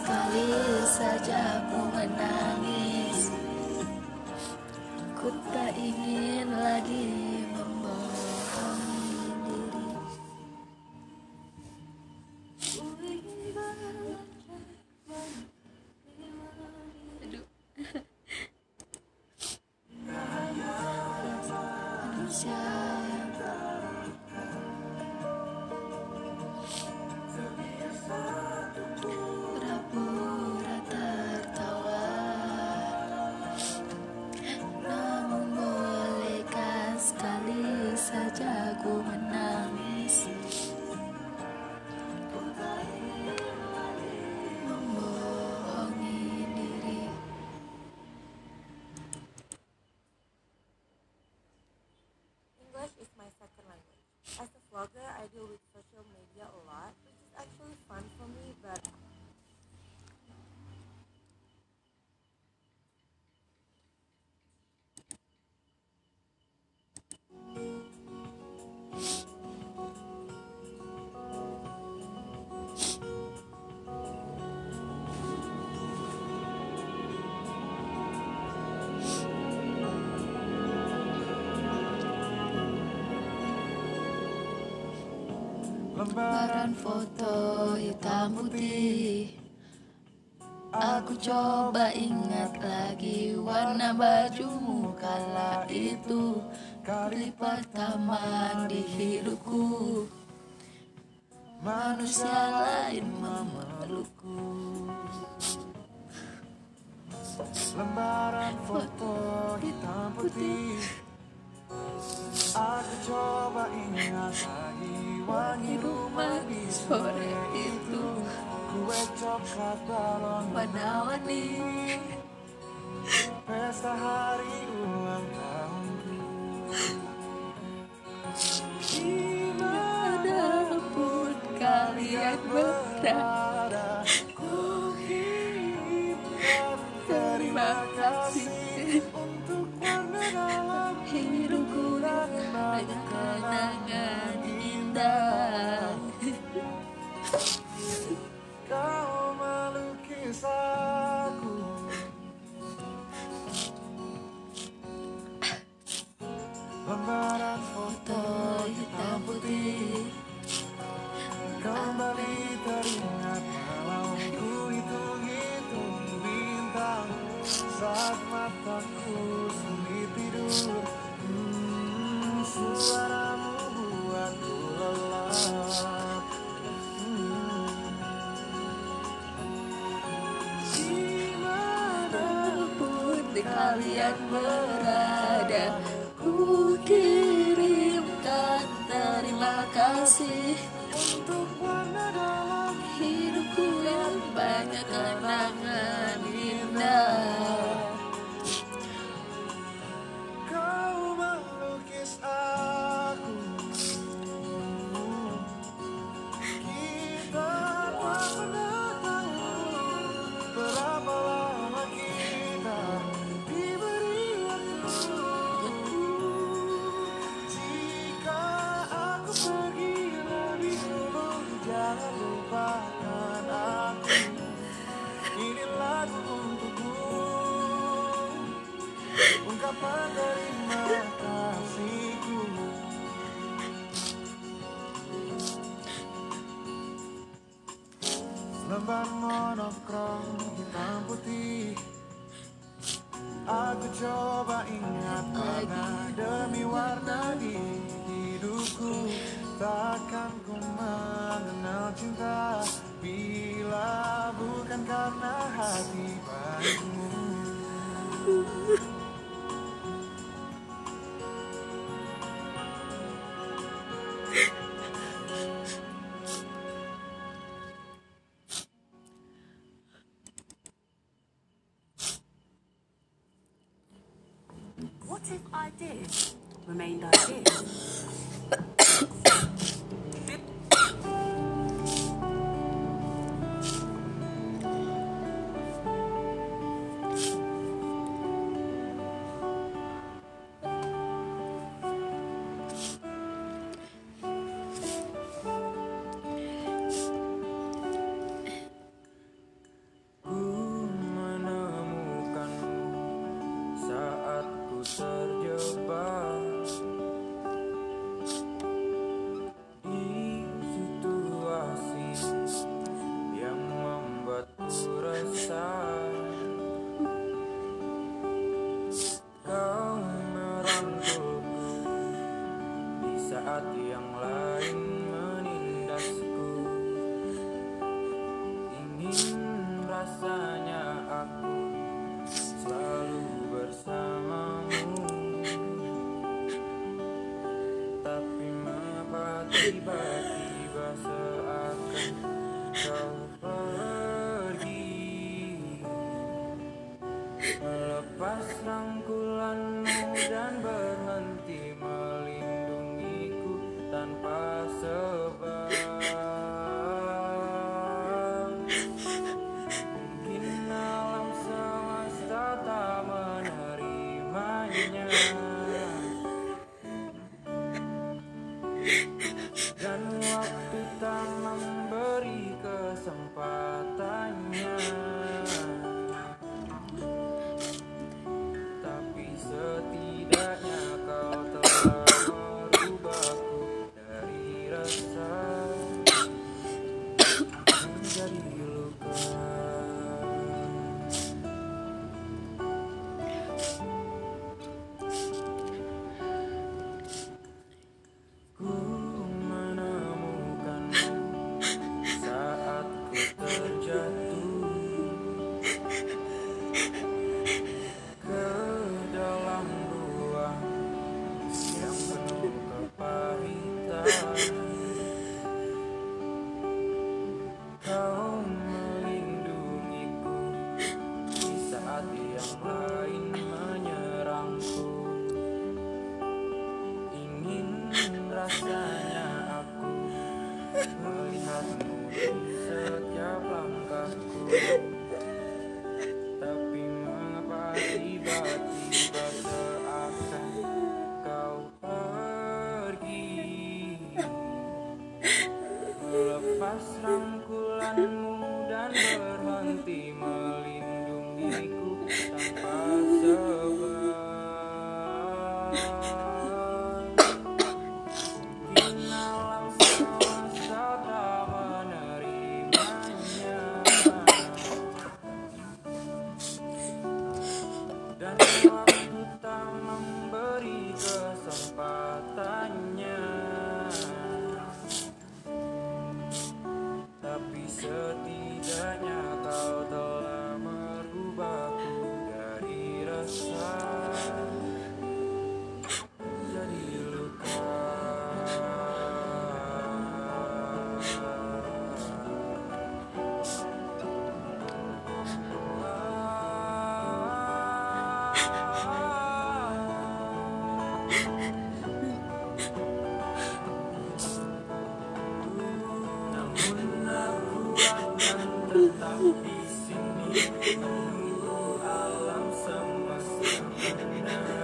Sekali saja aku menangis. Ku tak ingin lagi Lembaran foto hitam putih. Aku coba ingat lagi warna bajumu kala itu. Kali pertama di hidupku. Manusia lain memelukku. Lembaran foto hitam putih. Aku coba ingat wangi rumah di sore itu Kue coklat balon Warna-warni Pesta hari ulang tahunku Di mana pun kalian berada Mataku sulit tidur hmm, Suaramu buatku lelap Di mana pun kalian berada Ku kirimkan terima kasih. Untuk warna dalam Hidupku yang banyak kenangan Lembar monokrom hitam putih. Aku coba ingat warna demi warna di hidupku. Takkan ku mengenal cinta Bila bukan karena hati baikmu What if ideas remained ideas? Happy birthday. Serangkulanmu dan berhenti melihat alam semesta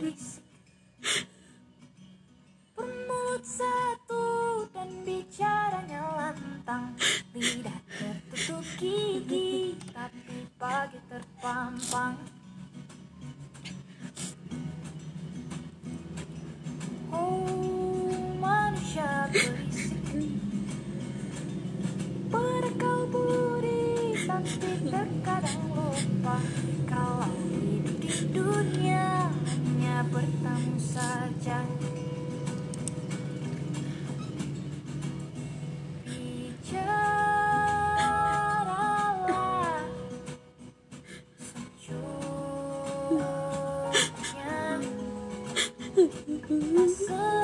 gadis Bermulut satu dan bicaranya lantang. Tidak tertutup gigi tapi pagi terpampang. Oh manusia berisik. Berkau budi tapi terkadang lupa. Ooh.